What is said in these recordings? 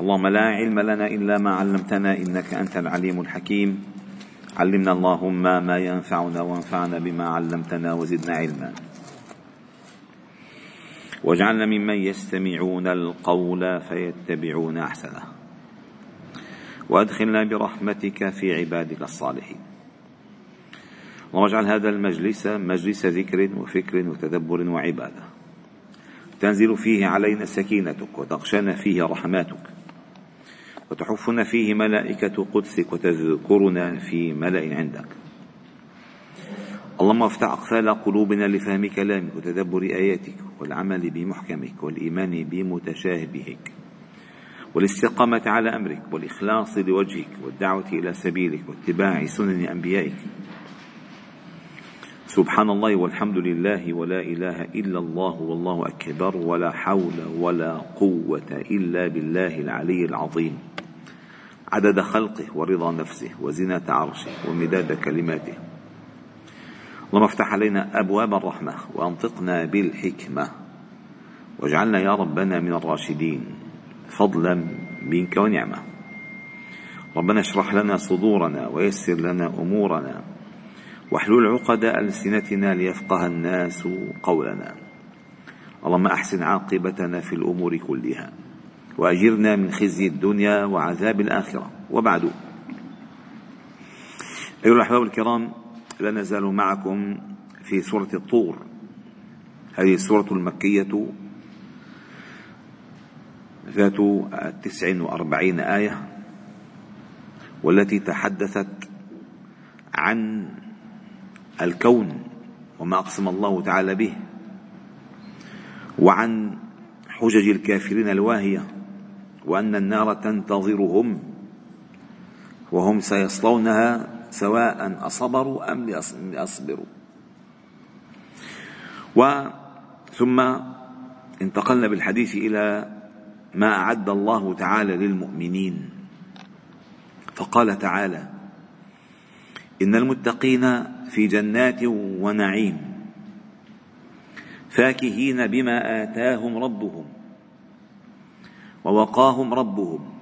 اللهم لا علم لنا إلا ما علمتنا إنك أنت العليم الحكيم. علمنا اللهم ما ينفعنا وانفعنا بما علمتنا وزدنا علما. واجعلنا ممن يستمعون القول فيتبعون أحسنه. وأدخلنا برحمتك في عبادك الصالحين. اللهم اجعل هذا المجلس مجلس ذكر وفكر وتدبر وعبادة. تنزل فيه علينا سكينتك وتغشانا فيه رحماتك. وتحفنا فيه ملائكة قدسك وتذكرنا في ملأ عندك. اللهم افتح أقفال قلوبنا لفهم كلامك وتدبر آياتك والعمل بمحكمك والإيمان بمتشابهك والاستقامة على أمرك والإخلاص لوجهك والدعوة إلى سبيلك واتباع سنن أنبيائك. سبحان الله والحمد لله ولا إله إلا الله والله أكبر ولا حول ولا قوة إلا بالله العلي العظيم. عدد خلقه ورضا نفسه وزنة عرشه ومداد كلماته. اللهم افتح علينا أبواب الرحمة وأنطقنا بالحكمة. واجعلنا يا ربنا من الراشدين فضلا منك ونعمة. ربنا اشرح لنا صدورنا ويسر لنا أمورنا. واحلل عقد ألسنتنا ليفقه الناس قولنا. اللهم أحسن عاقبتنا في الأمور كلها. وأجرنا من خزي الدنيا وعذاب الآخرة. وبعد. أيها الأحباب الكرام لا نزال معكم في سورة الطور. هذه السورة المكية ذات تسع وأربعين آية والتي تحدثت عن الكون وما أقسم الله تعالى به وعن حجج الكافرين الواهية. وأن النار تنتظرهم وهم سيصلونها سواء أصبروا أم يصبروا وثم انتقلنا بالحديث إلى ما أعد الله تعالى للمؤمنين. فقال تعالى إن المتقين في جنات ونعيم فاكهين بما آتاهم ربهم. ووقاهم ربهم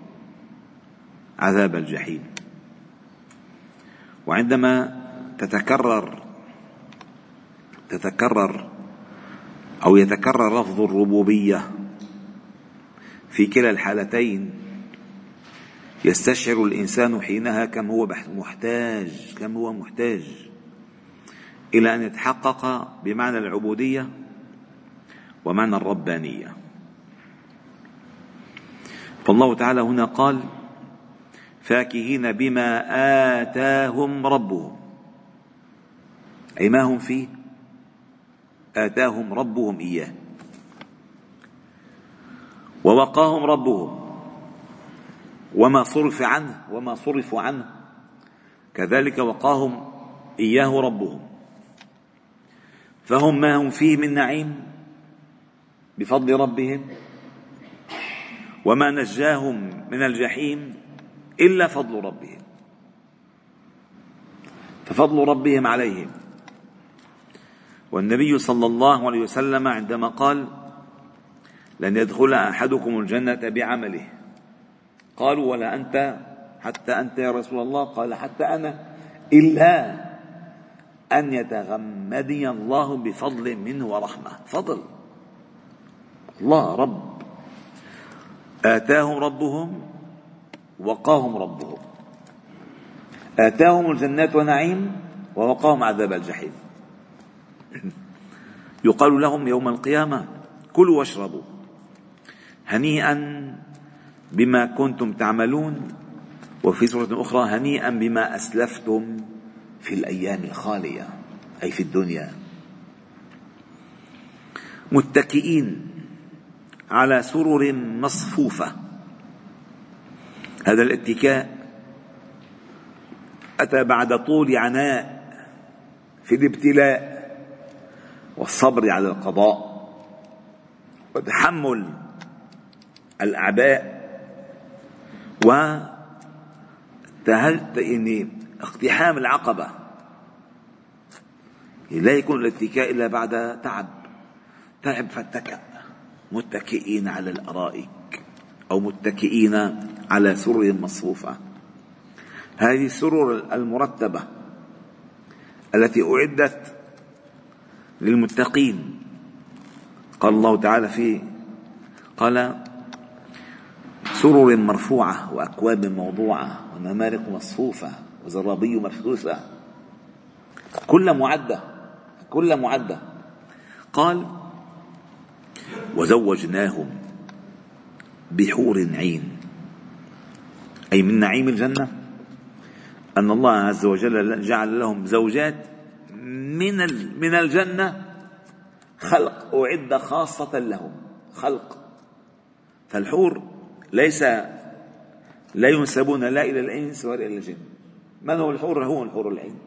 عذاب الجحيم. وعندما تتكرر تتكرر أو يتكرر لفظ الربوبية في كلا الحالتين يستشعر الإنسان حينها كم هو محتاج كم هو محتاج إلى أن يتحقق بمعنى العبودية ومعنى الربانية. فالله تعالى هنا قال فاكهين بما آتاهم ربهم. أي ما هم فيه؟ آتاهم ربهم إياه. ووقاهم ربهم. وما صرف عنه وما صرفوا عنه. كذلك وقاهم إياه ربهم. فهم ما هم فيه من نعيم بفضل ربهم؟ وما نجاهم من الجحيم إلا فضل ربهم. ففضل ربهم عليهم. والنبي صلى الله عليه وسلم عندما قال لن يدخل أحدكم الجنة بعمله قالوا ولا أنت حتى أنت يا رسول الله قال حتى أنا إلا أن يتغمدني الله بفضل منه ورحمة. فضل. الله رب. آتاهم ربهم وقاهم ربهم. آتاهم الجنات ونعيم ووقاهم عذاب الجحيم. يقال لهم يوم القيامة كلوا واشربوا هنيئا بما كنتم تعملون وفي سورة أخرى هنيئا بما أسلفتم في الأيام الخالية أي في الدنيا. متكئين على سرر مصفوفة. هذا الاتكاء أتى بعد طول عناء في الابتلاء والصبر على القضاء وتحمل الاعباء و يعني اقتحام العقبة. لا يكون الاتكاء إلا بعد تعب. تعب فاتكأ متكئين على الأرائك أو متكئين على سرر مصفوفة. هذه السرر المرتبة التي أعدت للمتقين. قال الله تعالى فيه قال سرر مرفوعة وأكواب موضوعة ونمارق مصفوفة وزرابي مبثوثة كل معدة كل معدة. قال وزوجناهم بحور عين. أي من نعيم الجنة أن الله عز وجل جعل لهم زوجات من من الجنة خلق أعد خاصة لهم خلق. فالحور ليس لا ينسبون لا إلى الإنس ولا إلى الجن. من هو الحور؟ هو الحور العين.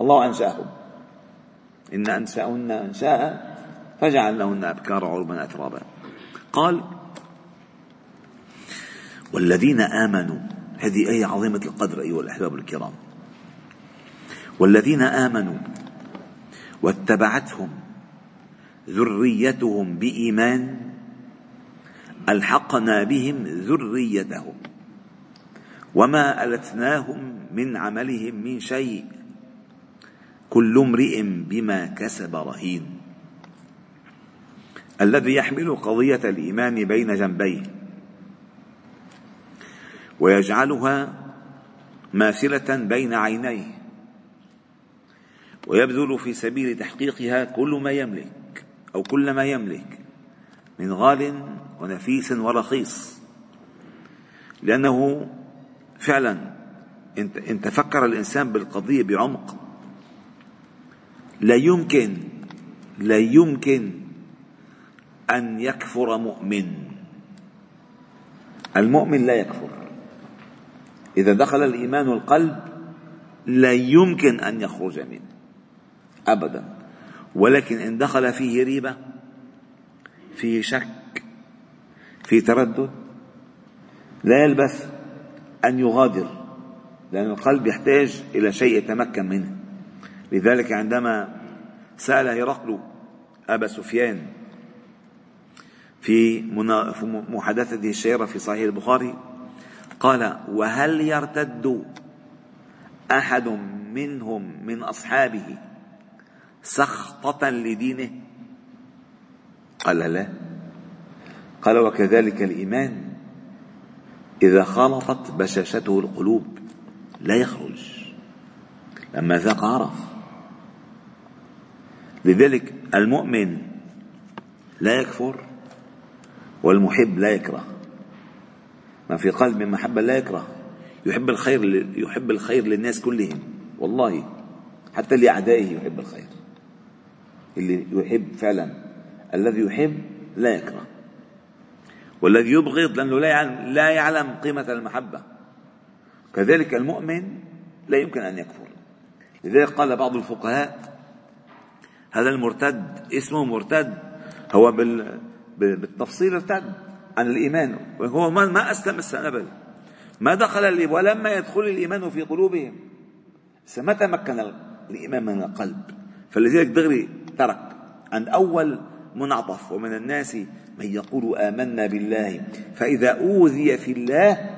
الله أنشأهم. إن أنشأهن أنشاء فجعلنهن أبكار عربا أترابا. قال والذين آمنوا هذه آية عظيمة القدر أيها الأحباب الكرام. والذين آمنوا واتبعتهم ذريتهم بإيمان ألحقنا بهم ذريتهم وما ألتناهم من عملهم من شيء. كل امرئ بما كسب رهين. الذي يحمل قضية الإيمان بين جنبيه ويجعلها ماثلة بين عينيه ويبذل في سبيل تحقيقها كل ما يملك أو كل ما يملك من غال ونفيس ورخيص. لأنه فعلا إن تفكر الإنسان بالقضية بعمق لا يمكن لا يمكن أن يكفر مؤمن. المؤمن لا يكفر. إذا دخل الإيمان القلب لا يمكن أن يخرج منه. أبدا. ولكن إن دخل فيه ريبة فيه شك فيه تردد لا يلبث أن يغادر لأن القلب يحتاج إلى شيء يتمكن منه. لذلك عندما سأل هرقل أبا سفيان في محادثته الشهيرة في صحيح البخاري قال وهل يرتد أحد منهم من أصحابه سخطة لدينه؟ قال لا. قال وكذلك الإيمان إذا خالطت بشاشته القلوب لا يخرج لما ذاق عرف. لذلك المؤمن لا يكفر والمحب لا يكره. ما في قلب من محبة لا يكره. يحب الخير يحب الخير للناس كلهم. والله حتى لأعدائه يحب الخير. اللي يحب فعلا. الذي يحب لا يكره. والذي يبغض لأنه لا يعلم, لا يعلم قيمة المحبة. كذلك المؤمن لا يمكن أن يكفر. لذلك قال بعض الفقهاء هذا المرتد اسمه مرتد. هو بالتفصيل ارتد عن الإيمان. وهو ما أسلم السنبل ما دخل ولما يدخل الإيمان في قلوبهم متى تمكن الإيمان من القلب. فلذلك دغري ترك عند أول منعطف ومن الناس من يقول آمنا بالله. فإذا أوذي في الله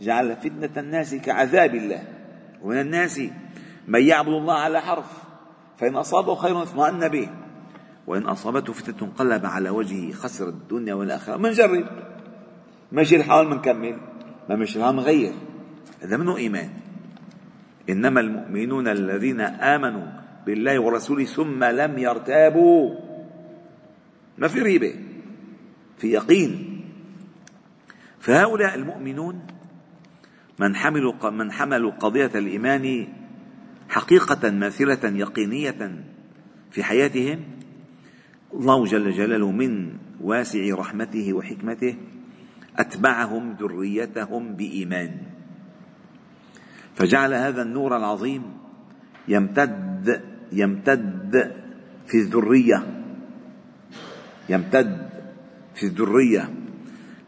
جعل فتنة الناس كعذاب الله. ومن الناس من يعبد الله على حرف فإن أصابه خير اطمأن به. وإن أصابته فتنة انقلب على وجهه خسر الدنيا والآخرة. منجرب ماشي الحال منكمل ما مشي الحال منغير هذا منه إيمان. إنما المؤمنون الذين آمنوا بالله ورسوله ثم لم يرتابوا. ما في ريبة في يقين. فهؤلاء المؤمنون من حملوا من حملوا قضية الإيمان حقيقة ماثلة يقينية في حياتهم الله جل جلاله من واسع رحمته وحكمته أتبعهم ذريتهم بإيمان. فجعل هذا النور العظيم يمتد يمتد في الذرية يمتد في الذرية.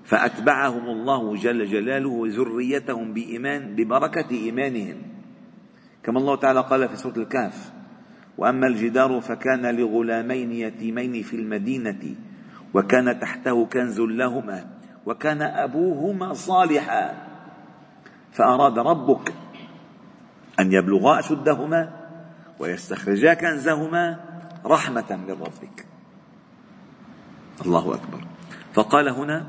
فأتبعهم الله جل جلاله ذريتهم بإيمان ببركة إيمانهم. كما الله تعالى قال في سورة الكهف وأما الجدار فكان لغلامين يتيمين في المدينة وكان تحته كنز لهما وكان أبوهما صالحا. فأراد ربك أن يبلغا أشدهما ويستخرجا كنزهما رحمة من ربك. الله أكبر. فقال هنا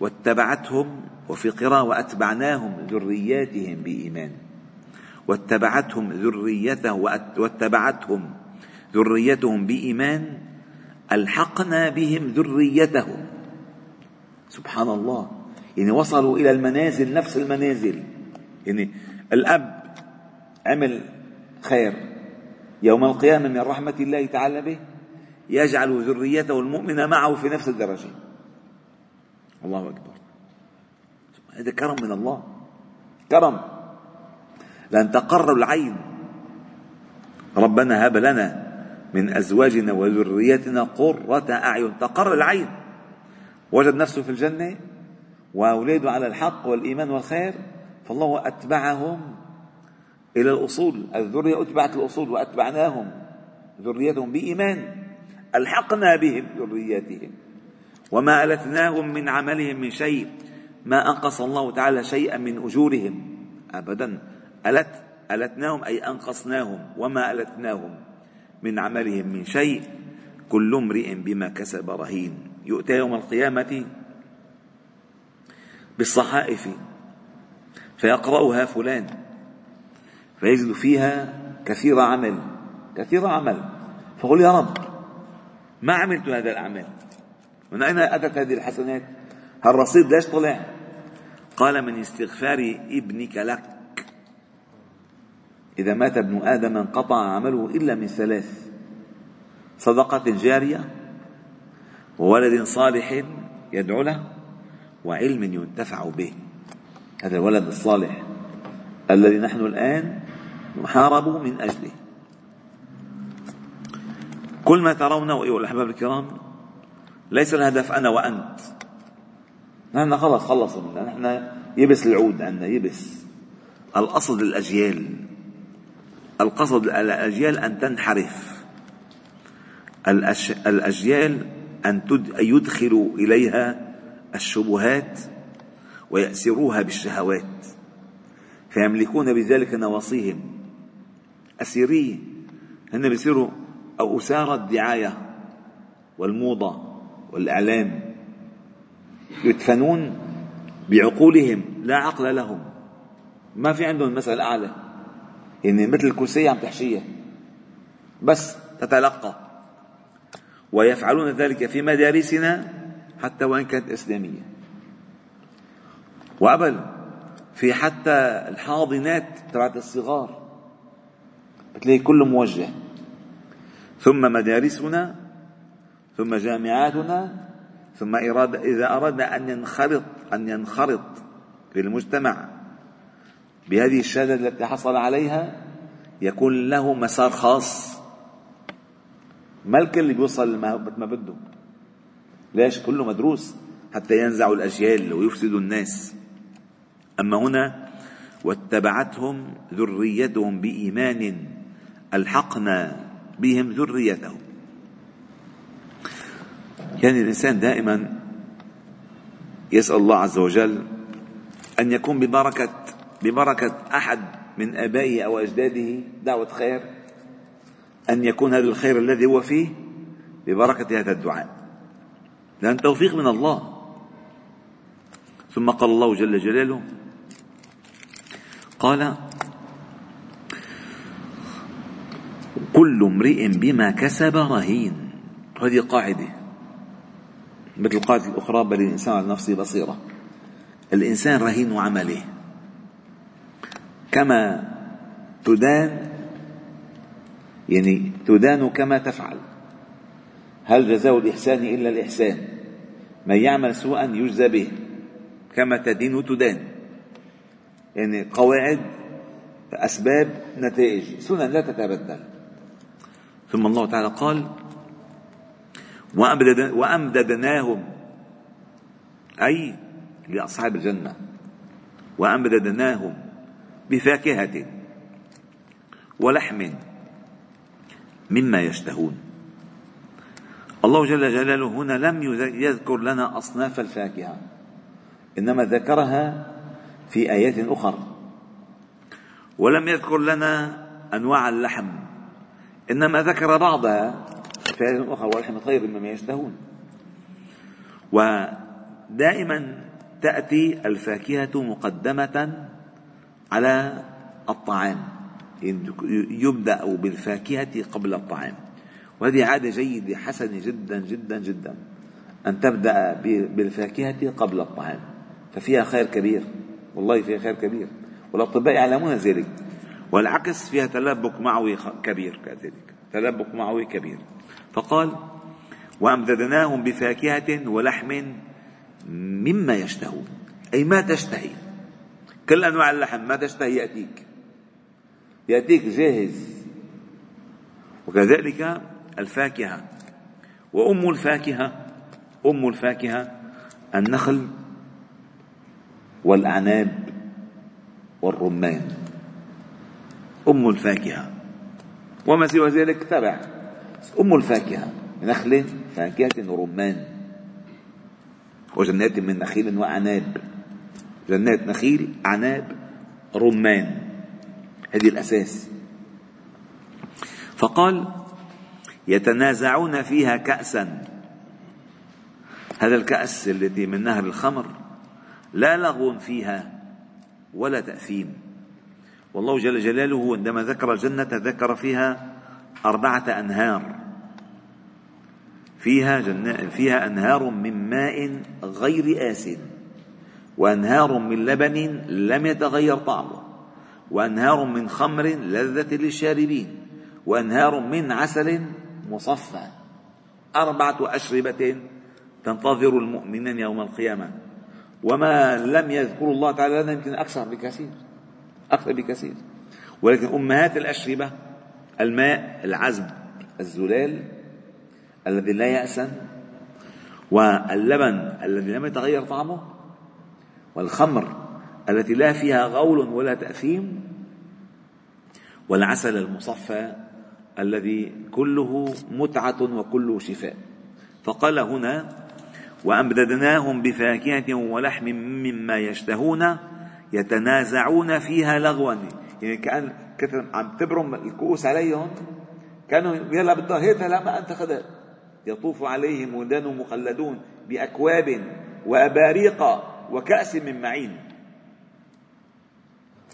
واتبعتهم وفي قراءة وأتبعناهم ذرياتهم بإيمان. واتبعتهم ذريته واتبعتهم ذريتهم بإيمان ألحقنا بهم ذريتهم. سبحان الله يعني وصلوا إلى المنازل نفس المنازل. يعني الأب عمل خير يوم القيامة من رحمة الله تعالى به يجعل ذريته المؤمنة معه في نفس الدرجة. الله أكبر. هذا كرم من الله. كرم. لأن تقر العين. ربنا هب لنا من أزواجنا وذريتنا قرة أعين. تقر العين. وجد نفسه في الجنة وأولاده على الحق والإيمان والخير فالله أتبعهم إلى الأصول. الذرية أتبعت الأصول وأتبعناهم. ذريتهم بإيمان. ألحقنا بهم ذرياتهم وما ألتناهم من عملهم من شيء. ما أنقص الله تعالى شيئا من أجورهم. أبدا. ألت ألتناهم أي أنقصناهم. وما ألتناهم من عملهم من شيء. كل امرئ بما كسب رهين. يؤتى يوم القيامة بالصحائف فيقرأها فلان. فيجد فيها كثير عمل. كثير عمل. فقل يا رب ما عملت هذا الأعمال من أين أتت هذه الحسنات؟ هالرصيد ليش طلع؟ قال من استغفار ابنك لك. إذا مات ابن آدم انقطع عمله إلا من ثلاث صدقة جارية وولد صالح يدعو له وعلم ينتفع به. هذا الولد الصالح الذي نحن الآن نحارب من أجله. كل ما ترونه أيها الأحباب الكرام ليس الهدف أنا وأنت. نحن خلص خلص نحن يبس العود عندنا يبس. القصد الأجيال القصد الأجيال أن تنحرف. الأجيال أن يدخلوا إليها الشبهات ويأسروها بالشهوات فيملكون بذلك نواصيهم. أسيرية هن بيصيروا أو أسار الدعاية والموضة والإعلام. يدفنون بعقولهم لا عقل لهم. ما في عندهم مثل أعلى. يعني مثل الكوسية عم تحشيها بس تتلقى. ويفعلون ذلك في مدارسنا حتى وإن كانت إسلامية. وقبل في حتى الحاضنات تبعت الصغار. بتلاقي كله موجه. ثم مدارسنا ثم جامعاتنا ثم إرادة إذا أردنا أن ينخرط أن ينخرط في المجتمع بهذه الشهادة التي حصل عليها يكون له مسار خاص. ما الكل بيوصل ما بده. ليش؟ كله مدروس. حتى ينزعوا الأجيال ويفسدوا الناس. أما هنا واتبعتهم ذريتهم بإيمان ألحقنا بهم ذريتهم. يعني الإنسان دائما يسأل الله عز وجل أن يكون ببركة ببركة أحد من آبائه أو أجداده دعوة خير أن يكون هذا الخير الذي هو فيه ببركة هذا الدعاء. لأن توفيق من الله. ثم قال الله جل جلاله قال كل امرئ بما كسب رهين. هذه قاعدة. مثل القاعدة الأخرى بل الإنسان على نفسه بصيرة. الإنسان رهين عمله. كما تدان يعني تدان كما تفعل. هل جزاء الإحسان إلا الإحسان؟ من يعمل سوءا يجزى به. كما تدين تدان. يعني قواعد أسباب نتائج. سنن لا تتبدل. ثم الله تعالى قال وأمددناهم أي لأصحاب الجنة. وأمددناهم بفاكهة ولحم مما يشتهون. الله جل جلاله هنا لم يذكر لنا أصناف الفاكهة إنما ذكرها في آيات أخرى ولم يذكر لنا أنواع اللحم إنما ذكر بعضها في آيات أخرى ولحم طير مما يشتهون. ودائما تأتي الفاكهة مقدمة على الطعام. يبدأ بالفاكهة قبل الطعام. وهذه عادة جيدة حسنة جدا جدا جدا. أن تبدأ بالفاكهة قبل الطعام. ففيها خير كبير. والله فيها خير كبير. والأطباء يعلمون ذلك. والعكس فيها تلبك معوي كبير كذلك. تلبك معوي كبير. فقال وأمددناهم بفاكهة ولحم مما يشتهون. أي ما تشتهي. كل أنواع اللحم ما تشتهي يأتيك. يأتيك جاهز. وكذلك الفاكهة. وأم الفاكهة أم الفاكهة النخل والأعناب والرمان. أم الفاكهة. وما سوى ذلك تبع. أم الفاكهة. نخلة فاكهة ورمان وجنات من نخيل وأعناب. جنات نخيل أعناب رمان. هذه الأساس. فقال يتنازعون فيها كأسا. هذا الكأس التي من نهر الخمر لا لغو فيها ولا تأثيم. والله جل جلاله عندما ذكر الجنة ذكر فيها أربعة أنهار. فيها جنة فيها أنهار من ماء غير آسن. وأنهار من لبن لم يتغير طعمه وأنهار من خمر لذة للشاربين وأنهار من عسل مصفى. أربعة أشربة تنتظر المؤمنين يوم القيامة. وما لم يذكر الله تعالى لنا يمكن أكثر بكثير أكثر بكثير. ولكن أمهات الأشربة الماء العذب الزلال الذي لا يأسن واللبن الذي لم يتغير طعمه والخمر التي لا فيها غول ولا تأثيم والعسل المصفى الذي كله متعة وكله شفاء. فقال هنا وأمددناهم بفاكهة ولحم مما يشتهون يتنازعون فيها لغوا. يعني كان عم تبرم الكؤوس عليهم كانوا يلا بدنا هيك لا ما أنت خذها يطوف عليهم ولدان مخلدون بأكواب وأباريق. وكأس من معين.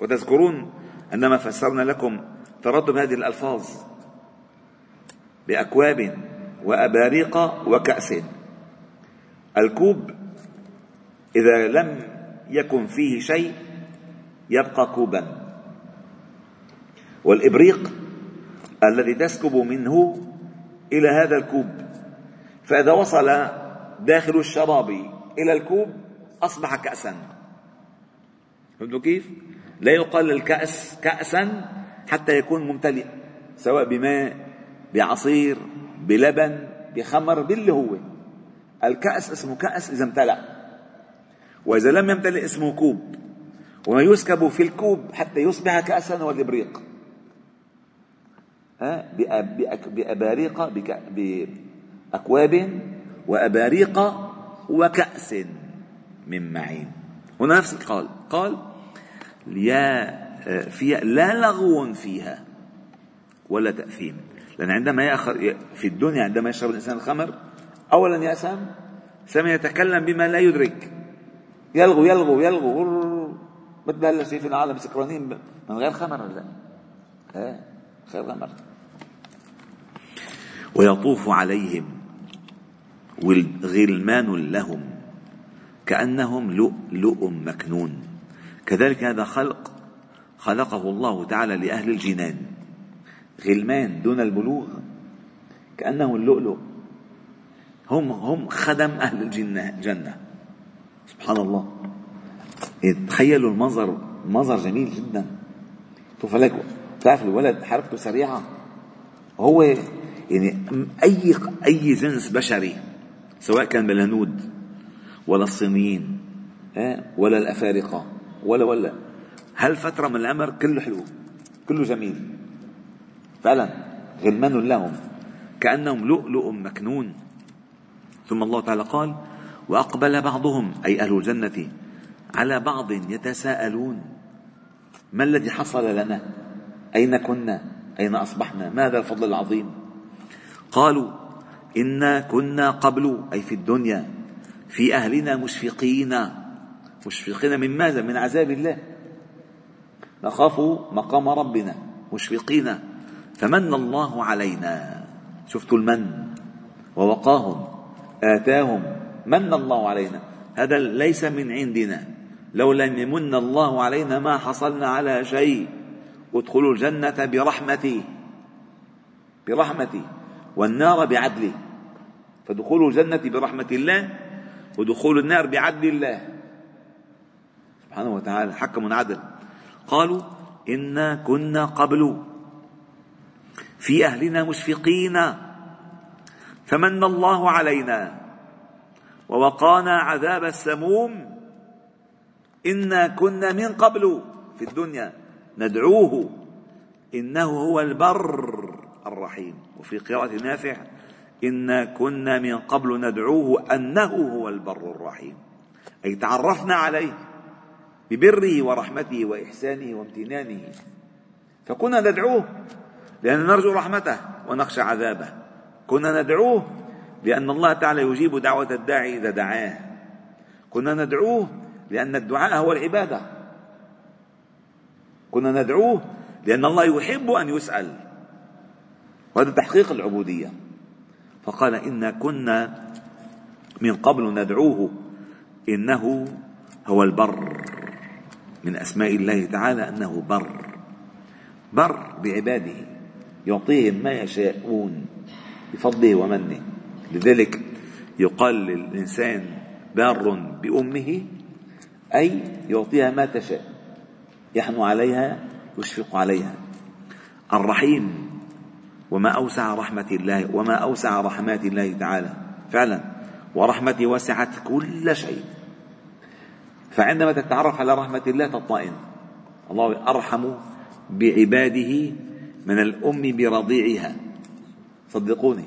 وتذكرون عندما فسرنا لكم ترتب هذه الألفاظ بأكواب وأباريق وكأس. الكوب إذا لم يكن فيه شيء يبقى كوبا. والإبريق الذي تسكب منه إلى هذا الكوب. فإذا وصل داخل الشراب إلى الكوب أصبح كأسا. فهمتوا كيف؟ لا يقال للكأس كأسا حتى يكون ممتلئ سواء بماء بعصير بلبن بخمر باللي هو. الكأس اسمه كأس إذا امتلأ. وإذا لم يمتلئ اسمه كوب. وما يسكب في الكوب حتى يصبح كأسا هو الإبريق. بأباريق بأكواب وأباريق وكأس. من معين. هنا نفس القال قال يا فيها لا لغو فيها ولا تأثيم. لأن عندما يأخذ في الدنيا عندما يشرب الإنسان الخمر أولا يأسم ثم يتكلم بما لا يدرك. يلغو يلغو يلغو مثل هلا شايفين العالم سكرانين من غير خمر ولا؟ لا؟ غير خمر. ويطوف عليهم غلمان لهم. كأنهم لؤلؤ مكنون. كذلك هذا خلق خلقه الله تعالى لأهل الجنان. غلمان دون البلوغ كأنه اللؤلؤ هم هم خدم أهل الجنة جنة. سبحان الله. تخيلوا المنظر منظر جميل جدا. شوف لك تعرف الولد حركته سريعة؟ هو يعني أي أي جنس بشري سواء كان بالهنود ولا الصينيين ولا الأفارقة ولا ولا. هالفترة من العمر كله حلو كله جميل؟ فعلا غلمان لهم كأنهم لؤلؤ مكنون. ثم الله تعالى قال وأقبل بعضهم أي أهل الجنة على بعض يتساءلون ما الذي حصل لنا؟ أين كنا؟ أين أصبحنا؟ ما هذا الفضل العظيم؟ قالوا إنا كنا قبل أي في الدنيا. في أهلنا مشفقين. مشفقين من ماذا؟ من عذاب الله. نخاف مقام ربنا. مشفقين. فمن الله علينا. شفتوا المن. ووقاهم. آتاهم. من الله علينا؟ هذا ليس من عندنا. لو لم يمن الله علينا ما حصلنا على شيء. ادخلوا الجنة برحمتي. برحمتي. والنار بعدلي فدخول الجنة برحمة الله. ودخول النار بعدل الله. سبحانه وتعالى حكم عدل. قالوا إنا كنا قبل في أهلنا مشفقين. فمن الله علينا ووقانا عذاب السموم. إنا كنا من قبل في الدنيا ندعوه. إنه هو البر الرحيم. وفي قراءة نافع إنا كنا من قبل ندعوه أنه هو البر الرحيم. أي تعرفنا عليه ببره ورحمته وإحسانه وامتنانه. فكنا ندعوه لأن نرجو رحمته ونخشى عذابه. كنا ندعوه لأن الله تعالى يجيب دعوة الداعي إذا دعاه. كنا ندعوه لأن الدعاء هو العبادة. كنا ندعوه لأن الله يحب أن يسأل. وهذا تحقيق العبودية. فقال إنا كنا من قبل ندعوه إنه هو البر من أسماء الله تعالى أنه بر. بر بعباده يعطيهم ما يشاءون بفضله ومنه. لذلك يقال للإنسان بار بأمه أي يعطيها ما تشاء. يحنو عليها يشفق عليها. الرحيم وما أوسع رحمة الله وما أوسع رحمات الله تعالى. فعلا ورحمتي وسعت كل شيء. فعندما تتعرف على رحمة الله تطمئن. الله أرحم بعباده من الأم برضيعها. صدقوني.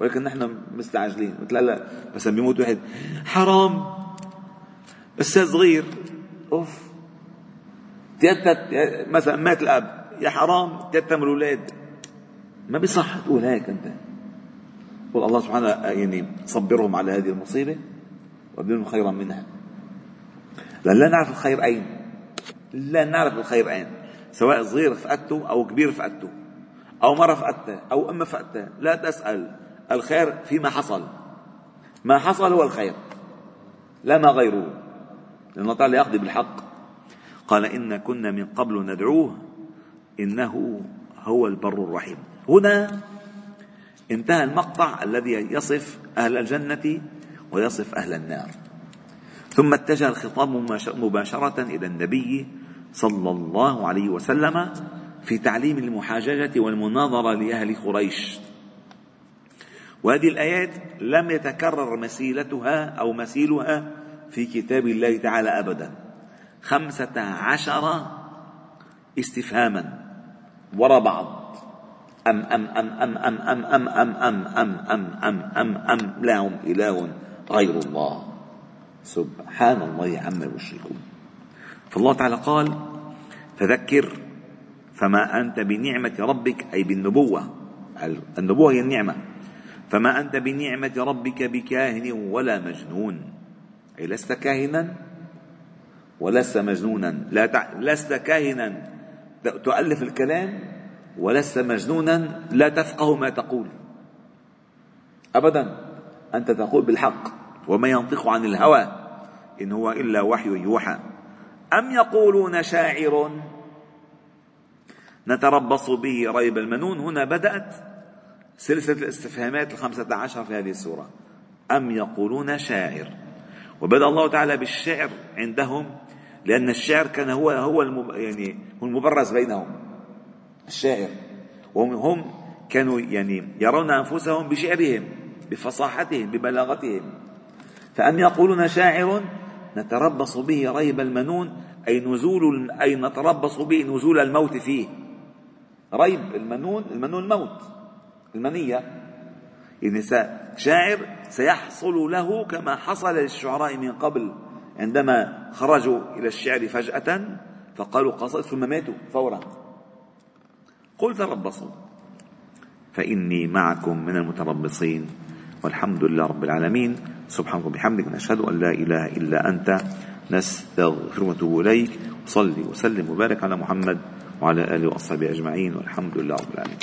ولكن نحن مستعجلين. مثل هلا مثلا بيموت واحد حرام. أستاذ صغير. أوف. مثلا مات الأب. يا حرام تيتم الأولاد. ما بيصح تقول هيك أنت. قل الله سبحانه يعني صبرهم على هذه المصيبة وأبدلهم خيرا منها. لأن لا نعرف الخير أين. لا نعرف الخير أين. سواء صغير فقدته أو كبير فقدته أو مرة فقدته أو أم فقدته لا تسأل. الخير فيما حصل. ما حصل هو الخير. لا ما غيره. لأن الله تعالى يقضي بالحق. قال إن كنا من قبل ندعوه إنه هو البر الرحيم. هنا انتهى المقطع الذي يصف أهل الجنة ويصف أهل النار. ثم اتجه الخطاب مباشرة إلى النبي صلى الله عليه وسلم في تعليم المحاججة والمناظرة لأهل قريش. وهذه الآيات لم يتكرر مسيلتها أو مسيلها في كتاب الله تعالى أبدا. خمسة عشر استفهاما وراء بعض. أم أم أم أم أم أم أم أم أم أم أم أم أم لهم إله غير الله سبحان الله عما يشركون فالله تعالى قال فذكر فما أنت بنعمة ربك أي بالنبوة النبوة هي النعمة فما أنت بنعمة ربك بكاهن ولا مجنون أي لست كاهنا ولست مجنونا لا. لست كاهنا تؤلف الكلام ولست مجنونا لا تفقه ما تقول. أبدا أنت تقول بالحق وما ينطق عن الهوى إن هو إلا وحي يوحى. أم يقولون شاعر؟ نتربص به ريب المنون. هنا بدأت سلسلة الاستفهامات الخمسة عشر في هذه السورة. أم يقولون شاعر؟ وبدأ الله تعالى بالشعر عندهم لأن الشعر كان هو هو. يعني هو المبرز بينهم. الشاعر. وهم هم كانوا يعني يرون أنفسهم بشعرهم بفصاحتهم ببلاغتهم. فأم يقولون شاعر نتربص به ريب المنون أي نزول أي نتربص به نزول الموت فيه. ريب المنون المنون الموت المنية. النساء شاعر سيحصل له كما حصل للشعراء من قبل. عندما خرجوا إلى الشعر فجأة فقالوا قصد ثم ماتوا فورا. قل تربصوا. فإني معكم من المتربصين والحمد لله رب العالمين. سبحانك وبحمدك نشهد أن لا إله إلا أنت. نستغفر ونتوب إليك وصلي وسلم وبارك على محمد وعلى آله وأصحابه أجمعين والحمد لله رب العالمين.